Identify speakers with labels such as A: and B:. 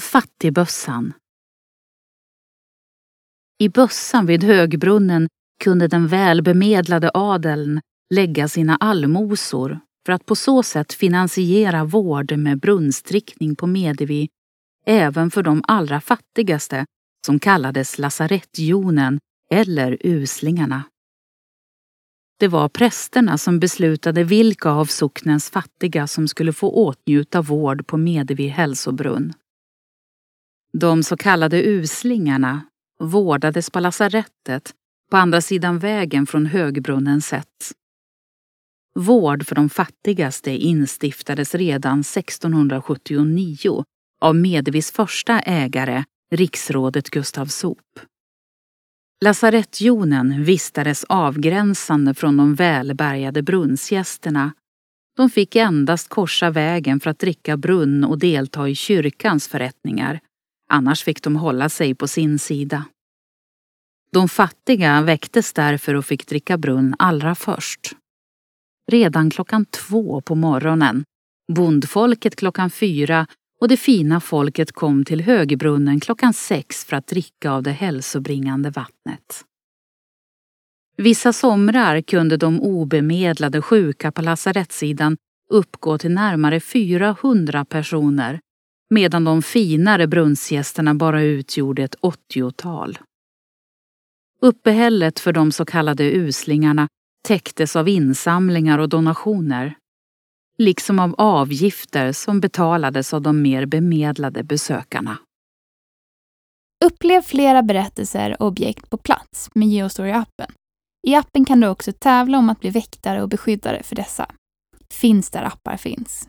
A: Fattigbössan I bössan vid högbrunnen kunde den välbemedlade adeln lägga sina allmosor för att på så sätt finansiera vård med brunnstrickning på Medevi även för de allra fattigaste som kallades lasaretthjonen eller uslingarna. Det var prästerna som beslutade vilka av socknens fattiga som skulle få åtnjuta vård på Medevi hälsobrunn. De så kallade uslingarna vårdades på lasarettet på andra sidan vägen från högbrunnen sett. Vård för de fattigaste instiftades redan 1679 av Medevis första ägare, riksrådet Gustav Sop. Lasarettjonen vistades avgränsande från de välbärgade brunnsgästerna. De fick endast korsa vägen för att dricka brunn och delta i kyrkans förrättningar. Annars fick de hålla sig på sin sida. De fattiga väcktes därför och fick dricka brunn allra först. Redan klockan två på morgonen, bondfolket klockan fyra och det fina folket kom till högbrunnen klockan sex för att dricka av det hälsobringande vattnet. Vissa somrar kunde de obemedlade sjuka på lasarettssidan uppgå till närmare 400 personer medan de finare brunnsgästerna bara utgjorde ett åttiotal. Uppehället för de så kallade uslingarna täcktes av insamlingar och donationer liksom av avgifter som betalades av de mer bemedlade besökarna.
B: Upplev flera berättelser och objekt på plats med Geostory-appen. I appen kan du också tävla om att bli väktare och beskyddare för dessa. Finns där appar finns.